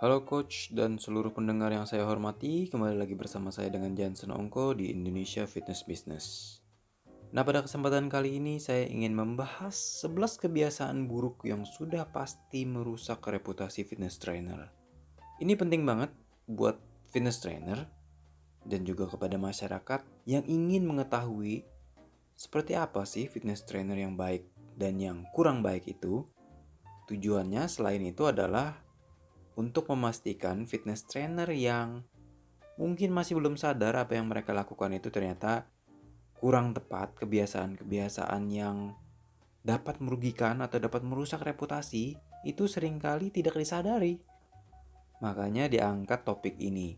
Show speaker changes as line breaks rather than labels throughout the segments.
Halo coach dan seluruh pendengar yang saya hormati, kembali lagi bersama saya dengan Jansen Ongko di Indonesia Fitness Business. Nah, pada kesempatan kali ini saya ingin membahas 11 kebiasaan buruk yang sudah pasti merusak reputasi fitness trainer. Ini penting banget buat fitness trainer dan juga kepada masyarakat yang ingin mengetahui seperti apa sih fitness trainer yang baik dan yang kurang baik itu. Tujuannya selain itu adalah untuk memastikan fitness trainer yang mungkin masih belum sadar apa yang mereka lakukan itu ternyata kurang tepat kebiasaan-kebiasaan yang dapat merugikan atau dapat merusak reputasi itu sering kali tidak disadari. Makanya diangkat topik ini.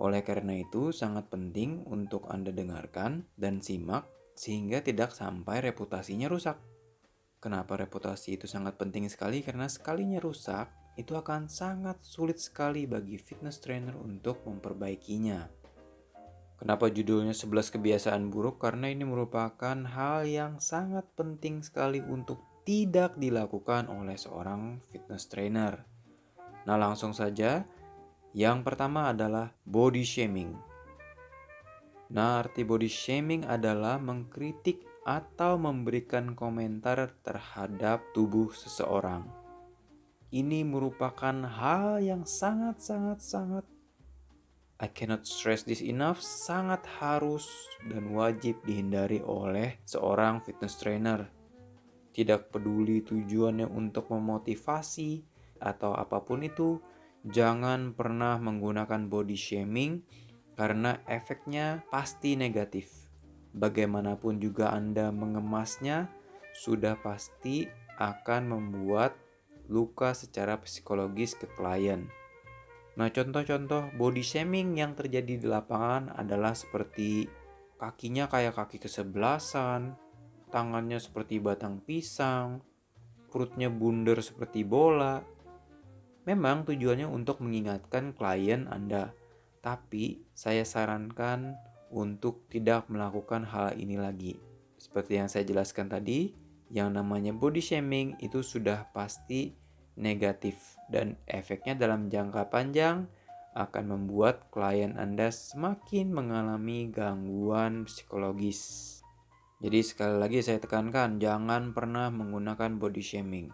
Oleh karena itu sangat penting untuk Anda dengarkan dan simak sehingga tidak sampai reputasinya rusak. Kenapa reputasi itu sangat penting sekali? Karena sekalinya rusak, itu akan sangat sulit sekali bagi fitness trainer untuk memperbaikinya. Kenapa judulnya 11 kebiasaan buruk? Karena ini merupakan hal yang sangat penting sekali untuk tidak dilakukan oleh seorang fitness trainer. Nah, langsung saja. Yang pertama adalah body shaming. Nah, arti body shaming adalah mengkritik atau memberikan komentar terhadap tubuh seseorang. Ini merupakan hal yang sangat-sangat-sangat I cannot stress this enough, sangat harus dan wajib dihindari oleh seorang fitness trainer. Tidak peduli tujuannya untuk memotivasi atau apa pun itu, jangan pernah menggunakan body shaming karena efeknya pasti negatif. Bagaimanapun juga Anda mengemasnya, sudah pasti akan membuat luka secara psikologis ke klien. Nah, contoh-contoh body shaming yang terjadi di lapangan adalah seperti kakinya kayak kaki kesebelasan, tangannya seperti batang pisang, perutnya bundar seperti bola. Memang tujuannya untuk mengingatkan klien Anda, tapi saya sarankan untuk tidak melakukan hal ini lagi. Seperti yang saya jelaskan tadi, yang namanya body shaming itu sudah pasti negatif dan efeknya dalam jangka panjang akan membuat klien Anda semakin mengalami gangguan psikologis. Jadi sekali lagi saya tekankan jangan pernah menggunakan body shaming.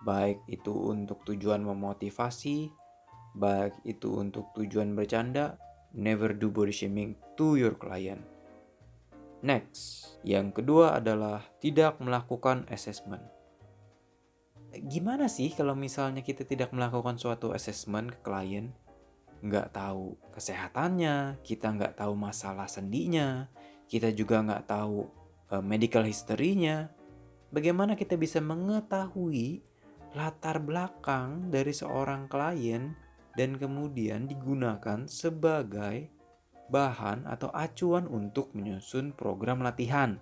Baik itu untuk tujuan memotivasi, baik itu untuk tujuan bercanda, never do body shaming to your client. Next, yang kedua adalah tidak melakukan assessment gimana sih kalau misalnya kita tidak melakukan suatu assessment ke klien? Nggak tahu kesehatannya, kita nggak tahu masalah sendinya, kita juga nggak tahu uh, medical history-nya. Bagaimana kita bisa mengetahui latar belakang dari seorang klien dan kemudian digunakan sebagai bahan atau acuan untuk menyusun program latihan?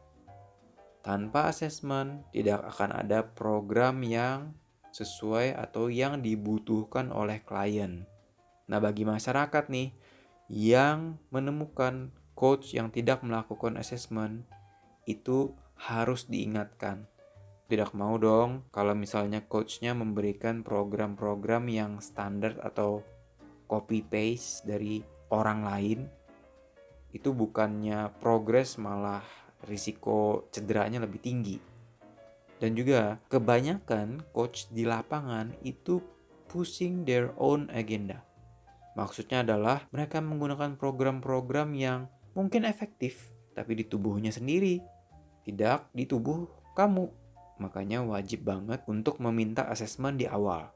Tanpa asesmen, tidak akan ada program yang sesuai atau yang dibutuhkan oleh klien. Nah, bagi masyarakat nih yang menemukan coach yang tidak melakukan asesmen, itu harus diingatkan. Tidak mau dong kalau misalnya coachnya memberikan program-program yang standar atau copy paste dari orang lain. Itu bukannya progres malah risiko cederanya lebih tinggi. Dan juga kebanyakan coach di lapangan itu pushing their own agenda. Maksudnya adalah mereka menggunakan program-program yang mungkin efektif, tapi di tubuhnya sendiri, tidak di tubuh kamu. Makanya wajib banget untuk meminta asesmen di awal.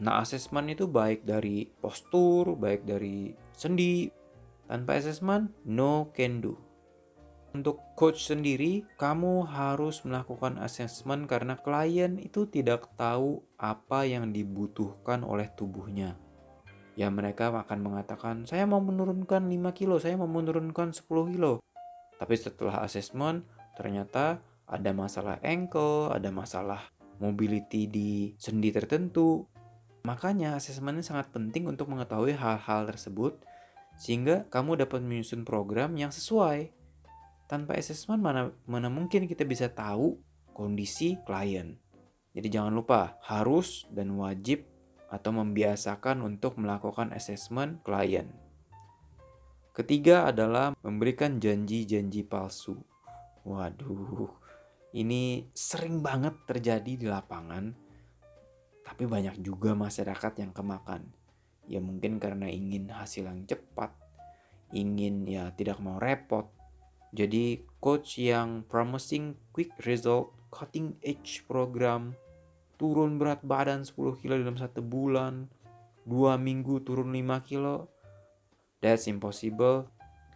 Nah, asesmen itu baik dari postur, baik dari sendi. Tanpa asesmen, no can do. Untuk coach sendiri, kamu harus melakukan assessment karena klien itu tidak tahu apa yang dibutuhkan oleh tubuhnya. Ya mereka akan mengatakan, saya mau menurunkan 5 kilo, saya mau menurunkan 10 kilo. Tapi setelah assessment, ternyata ada masalah ankle, ada masalah mobility di sendi tertentu. Makanya assessment ini sangat penting untuk mengetahui hal-hal tersebut sehingga kamu dapat menyusun program yang sesuai tanpa assessment mana mana mungkin kita bisa tahu kondisi klien. Jadi jangan lupa harus dan wajib atau membiasakan untuk melakukan assessment klien. Ketiga adalah memberikan janji-janji palsu. Waduh, ini sering banget terjadi di lapangan, tapi banyak juga masyarakat yang kemakan. Ya mungkin karena ingin hasil yang cepat, ingin ya tidak mau repot. Jadi coach yang promising quick result, cutting edge program, turun berat badan 10 kilo dalam satu bulan, dua minggu turun 5 kilo, that's impossible.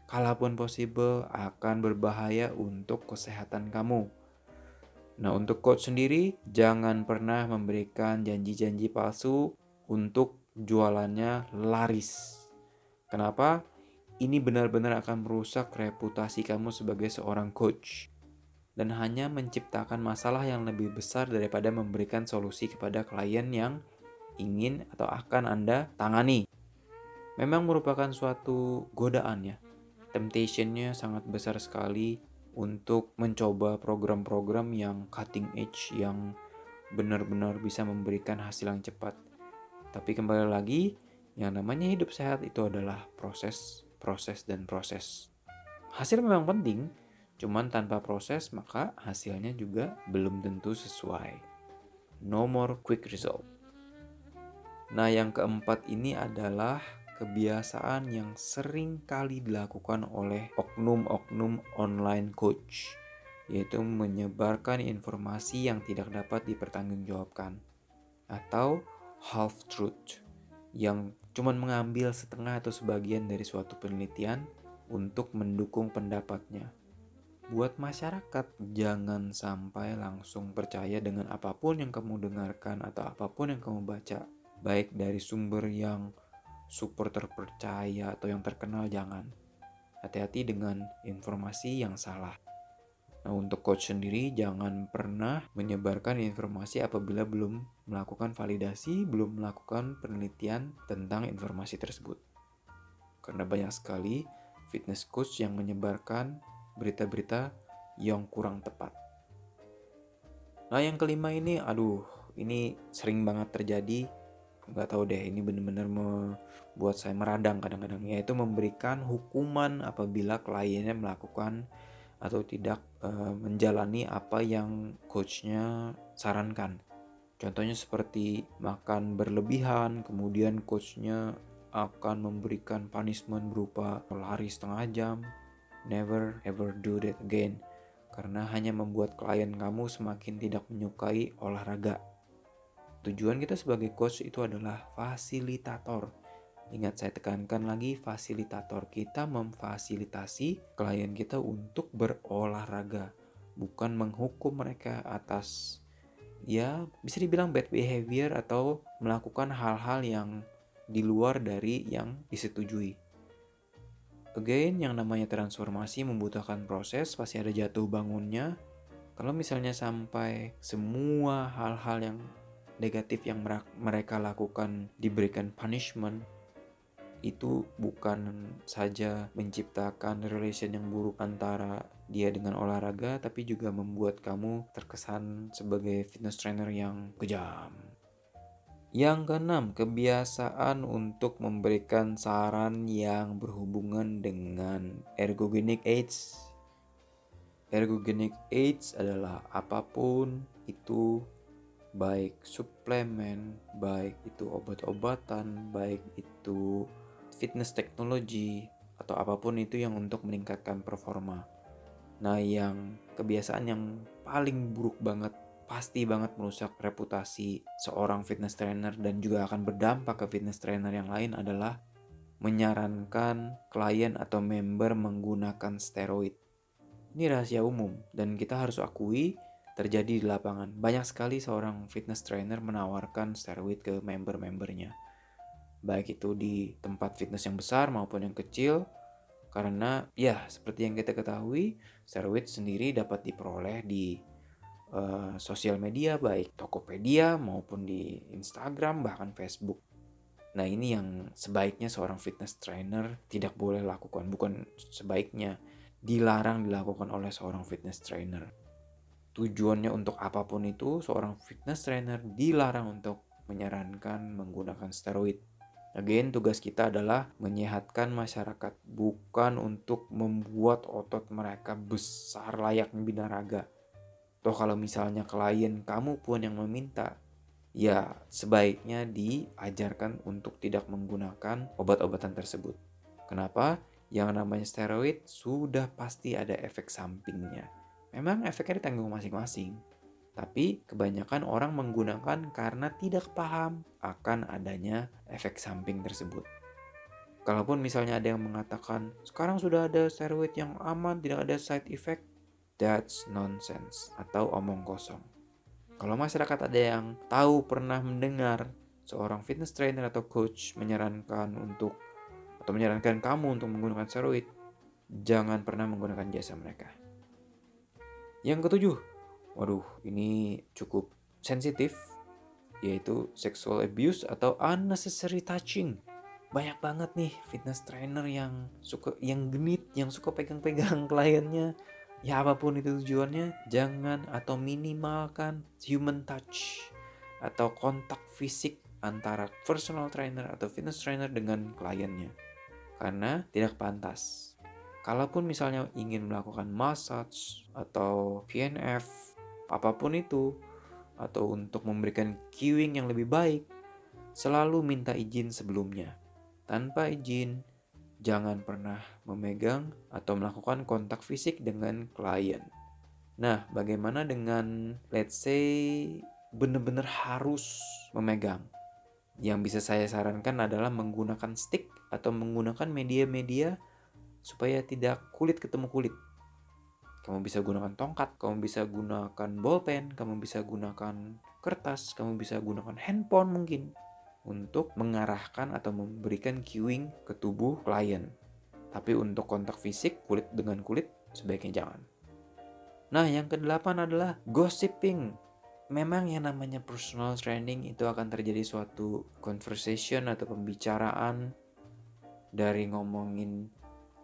Kalaupun possible akan berbahaya untuk kesehatan kamu. Nah, untuk coach sendiri, jangan pernah memberikan janji-janji palsu untuk jualannya laris. Kenapa? ini benar-benar akan merusak reputasi kamu sebagai seorang coach dan hanya menciptakan masalah yang lebih besar daripada memberikan solusi kepada klien yang ingin atau akan Anda tangani. Memang merupakan suatu godaan ya. Temptationnya sangat besar sekali untuk mencoba program-program yang cutting edge yang benar-benar bisa memberikan hasil yang cepat. Tapi kembali lagi, yang namanya hidup sehat itu adalah proses proses dan proses. Hasil memang penting, cuman tanpa proses maka hasilnya juga belum tentu sesuai. No more quick result. Nah, yang keempat ini adalah kebiasaan yang sering kali dilakukan oleh oknum-oknum online coach, yaitu menyebarkan informasi yang tidak dapat dipertanggungjawabkan atau half truth yang cuma mengambil setengah atau sebagian dari suatu penelitian untuk mendukung pendapatnya. Buat masyarakat, jangan sampai langsung percaya dengan apa pun yang kamu dengarkan atau apa pun yang kamu baca, baik dari sumber yang super terpercaya atau yang terkenal, jangan. Hati-hati dengan informasi yang salah. Nah, untuk coach sendiri jangan pernah menyebarkan informasi apabila belum melakukan validasi, belum melakukan penelitian tentang informasi tersebut. Karena banyak sekali fitness coach yang menyebarkan berita-berita yang kurang tepat. Nah, yang kelima ini aduh, ini sering banget terjadi. Gak tahu deh, ini benar-benar membuat saya meradang kadang-kadang yaitu memberikan hukuman apabila kliennya melakukan atau tidak uh, menjalani apa yang coachnya sarankan. Contohnya seperti makan berlebihan, kemudian coachnya akan memberikan punishment berupa lari setengah jam. Never ever do that again, karena hanya membuat klien kamu semakin tidak menyukai olahraga. Tujuan kita sebagai coach itu adalah fasilitator Ingat saya tekankan lagi fasilitator kita memfasilitasi klien kita untuk berolahraga, bukan menghukum mereka atas ya bisa dibilang bad behavior atau melakukan hal-hal yang di luar dari yang disetujui. Again, yang namanya transformasi membutuhkan proses, pasti ada jatuh bangunnya. Kalau misalnya sampai semua hal-hal yang negatif yang mereka lakukan diberikan punishment, itu bukan saja menciptakan relation yang buruk antara dia dengan olahraga tapi juga membuat kamu terkesan sebagai fitness trainer yang kejam. Yang keenam, kebiasaan untuk memberikan saran yang berhubungan dengan ergogenic aids. Ergogenic aids adalah apa pun itu baik suplemen, baik itu obat-obatan, baik itu fitness teknologi atau apa pun itu yang untuk meningkatkan performa. Nah, yang kebiasaan yang paling buruk banget pasti banget merusak reputasi seorang fitness trainer dan juga akan berdampak ke fitness trainer yang lain adalah menyarankan klien atau member menggunakan steroid. Ini rahasia umum dan kita harus akui terjadi di lapangan. Banyak sekali seorang fitness trainer menawarkan steroid ke member-membernya baik itu di tempat fitness yang besar maupun yang kecil karena ya seperti yang kita ketahui steroid sendiri dapat diperoleh di uh, sosial media baik Tokopedia maupun di Instagram bahkan Facebook. Nah ini yang sebaiknya seorang fitness trainer tidak boleh lakukan bukan sebaiknya dilarang dilakukan oleh seorang fitness trainer. Tujuannya untuk apa pun itu seorang fitness trainer dilarang untuk menyarankan menggunakan steroid. Again, tugas kita adalah menyehatkan masyarakat, bukan untuk membuat otot mereka besar layaknya binaraga. Toh kalau misalnya klien kamu pun yang meminta, ya sebaiknya diajarkan untuk tidak menggunakan obat-obatan tersebut. Kenapa? Yang namanya steroid sudah pasti ada efek sampingnya. Memang efeknya ditanggung masing-masing. Tapi kebanyakan orang menggunakan karena tidak paham akan adanya efek samping tersebut. Kalaupun misalnya ada yang mengatakan, sekarang sudah ada steroid yang aman, tidak ada side effect, that's nonsense atau omong kosong. Kalau masyarakat ada yang tahu pernah mendengar seorang fitness trainer atau coach menyarankan untuk atau menyarankan kamu untuk menggunakan steroid, jangan pernah menggunakan jasa mereka. Yang ketujuh, Waduh, ini cukup sensitif, yaitu sexual abuse atau unnecessary touching. Banyak banget nih fitness trainer yang suka yang genit, yang suka pegang-pegang kliennya. Ya apa pun itu tujuannya, jangan atau minimalkan human touch atau kontak fisik antara personal trainer atau fitness trainer dengan kliennya. Karena tidak pantas. Kalaupun misalnya ingin melakukan massage atau PNF apa pun itu, atau untuk memberikan queuing yang lebih baik, selalu minta izin sebelumnya. Tanpa izin, jangan pernah memegang atau melakukan kontak fisik dengan klien. Nah, bagaimana dengan let's say benar-benar harus memegang? Yang bisa saya sarankan adalah menggunakan stick atau menggunakan media-media supaya tidak kulit ketemu kulit. Kamu bisa gunakan tongkat, kamu bisa gunakan bolpen, kamu bisa gunakan kertas, kamu bisa gunakan handphone mungkin untuk mengarahkan atau memberikan cueing ke tubuh klien. Tapi untuk kontak fisik kulit dengan kulit sebaiknya jangan. Nah, yang kedelapan adalah gossiping. Memang yang namanya personal training itu akan terjadi suatu conversation atau pembicaraan dari ngomongin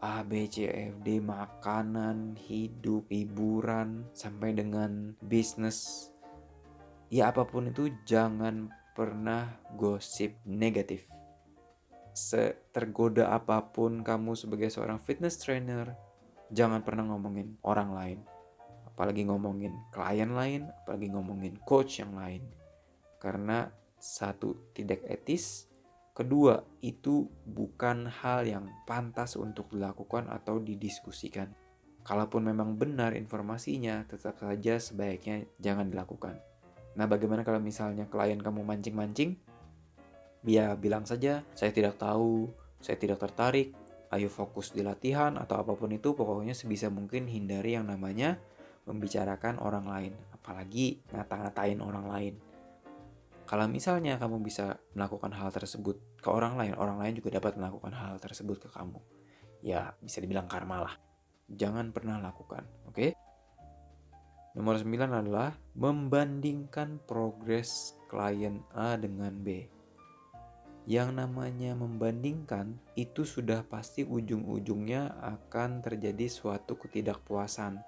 A, B, C, F, D, makanan, hidup, hiburan, sampai dengan bisnis. Ya apa pun itu jangan pernah gosip negatif. Setergoda apa pun kamu sebagai seorang fitness trainer, jangan pernah ngomongin orang lain. Apalagi ngomongin klien lain, apalagi ngomongin coach yang lain. Karena satu tidak etis, Kedua, itu bukan hal yang pantas untuk dilakukan atau didiskusikan. Kalaupun memang benar informasinya, tetap saja sebaiknya jangan dilakukan. Nah, bagaimana kalau misalnya klien kamu mancing-mancing? Ya, bilang saja, saya tidak tahu, saya tidak tertarik, ayo fokus di latihan atau apa pun itu, pokoknya sebisa mungkin hindari yang namanya membicarakan orang lain, apalagi ngata-ngatain orang lain. Kalau misalnya kamu bisa melakukan hal tersebut ke orang lain, orang lain juga dapat melakukan hal tersebut ke kamu. Ya, bisa dibilang karma lah. Jangan pernah lakukan, oke? Okay? Nomor 9 adalah membandingkan progres klien A dengan B. Yang namanya membandingkan itu sudah pasti ujung-ujungnya akan terjadi suatu ketidakpuasan.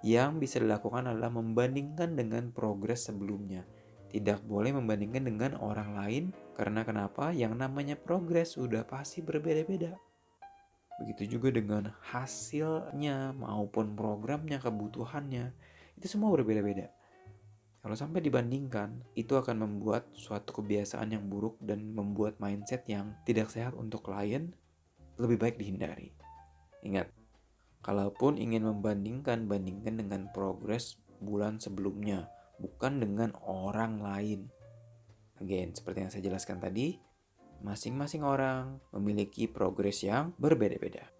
Yang bisa dilakukan adalah membandingkan dengan progres sebelumnya tidak boleh membandingkan dengan orang lain karena kenapa? Yang namanya progres sudah pasti berbeda-beda. Begitu juga dengan hasilnya maupun programnya, kebutuhannya. Itu semua berbeda-beda. Kalau sampai dibandingkan, itu akan membuat suatu kebiasaan yang buruk dan membuat mindset yang tidak sehat untuk klien lebih baik dihindari. Ingat, kalaupun ingin membandingkan, bandingkan dengan progres bulan sebelumnya bukan dengan orang lain. Again, seperti yang saya jelaskan tadi, masing-masing orang memiliki progres yang berbeda-beda.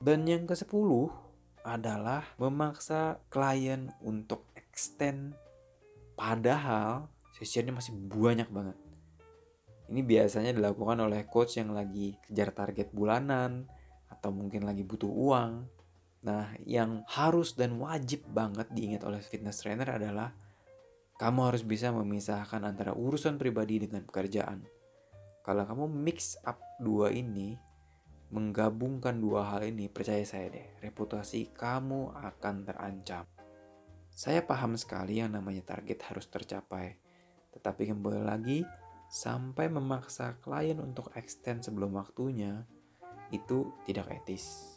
Dan yang ke-10 adalah memaksa klien untuk extend padahal sesinya masih banyak banget. Ini biasanya dilakukan oleh coach yang lagi kejar target bulanan atau mungkin lagi butuh uang. Nah, yang harus dan wajib banget diingat oleh fitness trainer adalah kamu harus bisa memisahkan antara urusan pribadi dengan pekerjaan. Kalau kamu mix up dua ini, menggabungkan dua hal ini, percaya saya deh, reputasi kamu akan terancam. Saya paham sekali yang namanya target harus tercapai. Tetapi kembali lagi, sampai memaksa klien untuk extend sebelum waktunya, itu tidak etis.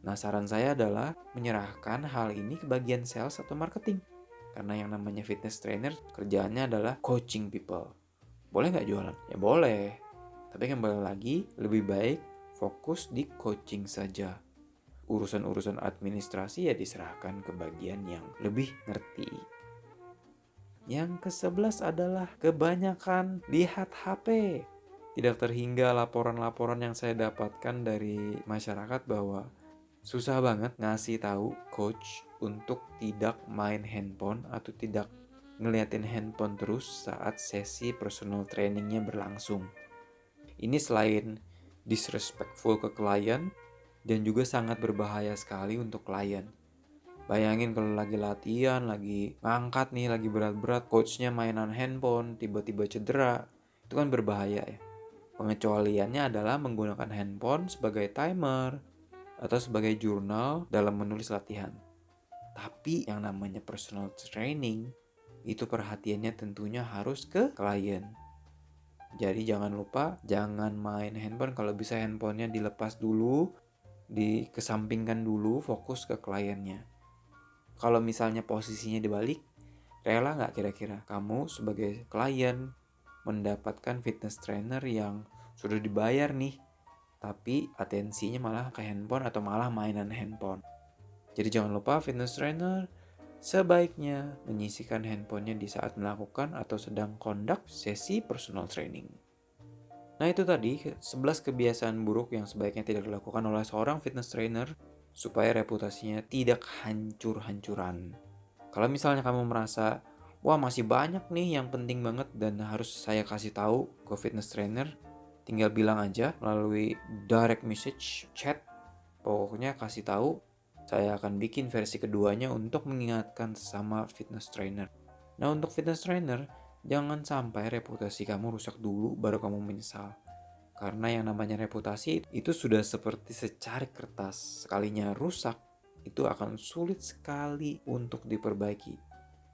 Nah, saran saya adalah menyerahkan hal ini ke bagian sales atau marketing. Karena yang namanya fitness trainer kerjaannya adalah coaching people. Boleh nggak jualan? Ya boleh. Tapi kembali lagi, lebih baik fokus di coaching saja. Urusan-urusan administrasi ya diserahkan ke bagian yang lebih ngerti. Yang ke-11 adalah kebanyakan lihat HP. Tidak terhingga laporan-laporan yang saya dapatkan dari masyarakat bahwa susah banget ngasih tahu coach untuk tidak main handphone atau tidak ngeliatin handphone terus saat sesi personal trainingnya berlangsung. Ini selain disrespectful ke klien dan juga sangat berbahaya sekali untuk klien Bayangin kalau lagi latihan, lagi ngangkat nih, lagi berat-berat, coachnya mainan handphone, tiba-tiba cedera, itu kan berbahaya ya. Pengecualiannya adalah menggunakan handphone sebagai timer atau sebagai jurnal dalam menulis latihan. Tapi yang namanya personal training, itu perhatiannya tentunya harus ke klien. Jadi jangan lupa, jangan main handphone. Kalau bisa handphonenya dilepas dulu, dikesampingkan dulu, fokus ke kliennya. Kalau misalnya posisinya dibalik, rela nggak kira-kira kamu sebagai klien mendapatkan fitness trainer yang sudah dibayar nih, tapi atensinya malah ke handphone atau malah mainan handphone. Jadi jangan lupa fitness trainer sebaiknya menyisikan handphonenya di saat melakukan atau sedang kondak sesi personal training. Nah itu tadi 11 kebiasaan buruk yang sebaiknya tidak dilakukan oleh seorang fitness trainer supaya reputasinya tidak hancur-hancuran. Kalau misalnya kamu merasa, wah masih banyak nih yang penting banget dan harus saya kasih tahu ke fitness trainer, tinggal bilang aja melalui direct message, chat, pokoknya kasih tahu, saya akan bikin versi keduanya untuk mengingatkan sesama fitness trainer. Nah untuk fitness trainer, jangan sampai reputasi kamu rusak dulu baru kamu menyesal. Karena yang namanya reputasi itu sudah seperti secari kertas. Sekalinya rusak, itu akan sulit sekali untuk diperbaiki.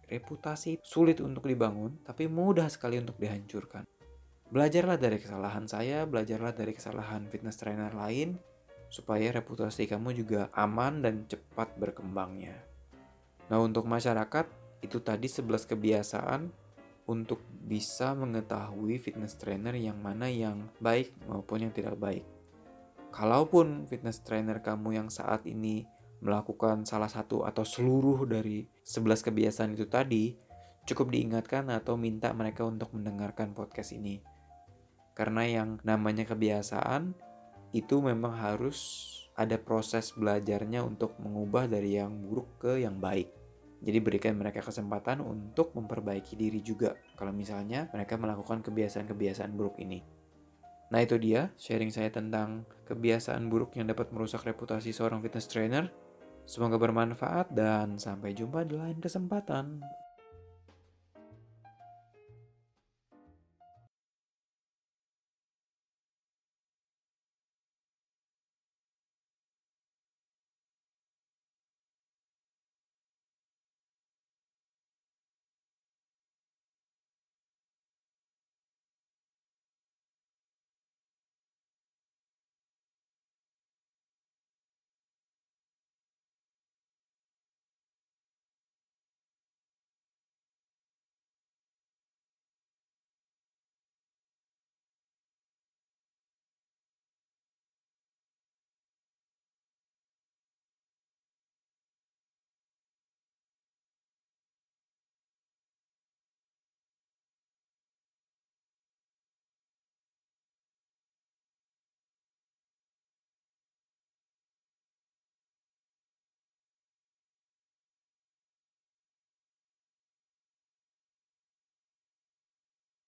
Reputasi sulit untuk dibangun, tapi mudah sekali untuk dihancurkan. Belajarlah dari kesalahan saya, belajarlah dari kesalahan fitness trainer lain, supaya reputasi kamu juga aman dan cepat berkembangnya. Nah untuk masyarakat, itu tadi 11 kebiasaan untuk bisa mengetahui fitness trainer yang mana yang baik maupun yang tidak baik. Kalaupun fitness trainer kamu yang saat ini melakukan salah satu atau seluruh dari 11 kebiasaan itu tadi, cukup diingatkan atau minta mereka untuk mendengarkan podcast ini. Karena yang namanya kebiasaan itu memang harus ada proses belajarnya untuk mengubah dari yang buruk ke yang baik. Jadi berikan mereka kesempatan untuk memperbaiki diri juga kalau misalnya mereka melakukan kebiasaan-kebiasaan buruk ini. Nah itu dia sharing saya tentang kebiasaan buruk yang dapat merusak reputasi seorang fitness trainer. Semoga bermanfaat dan sampai jumpa di lain kesempatan.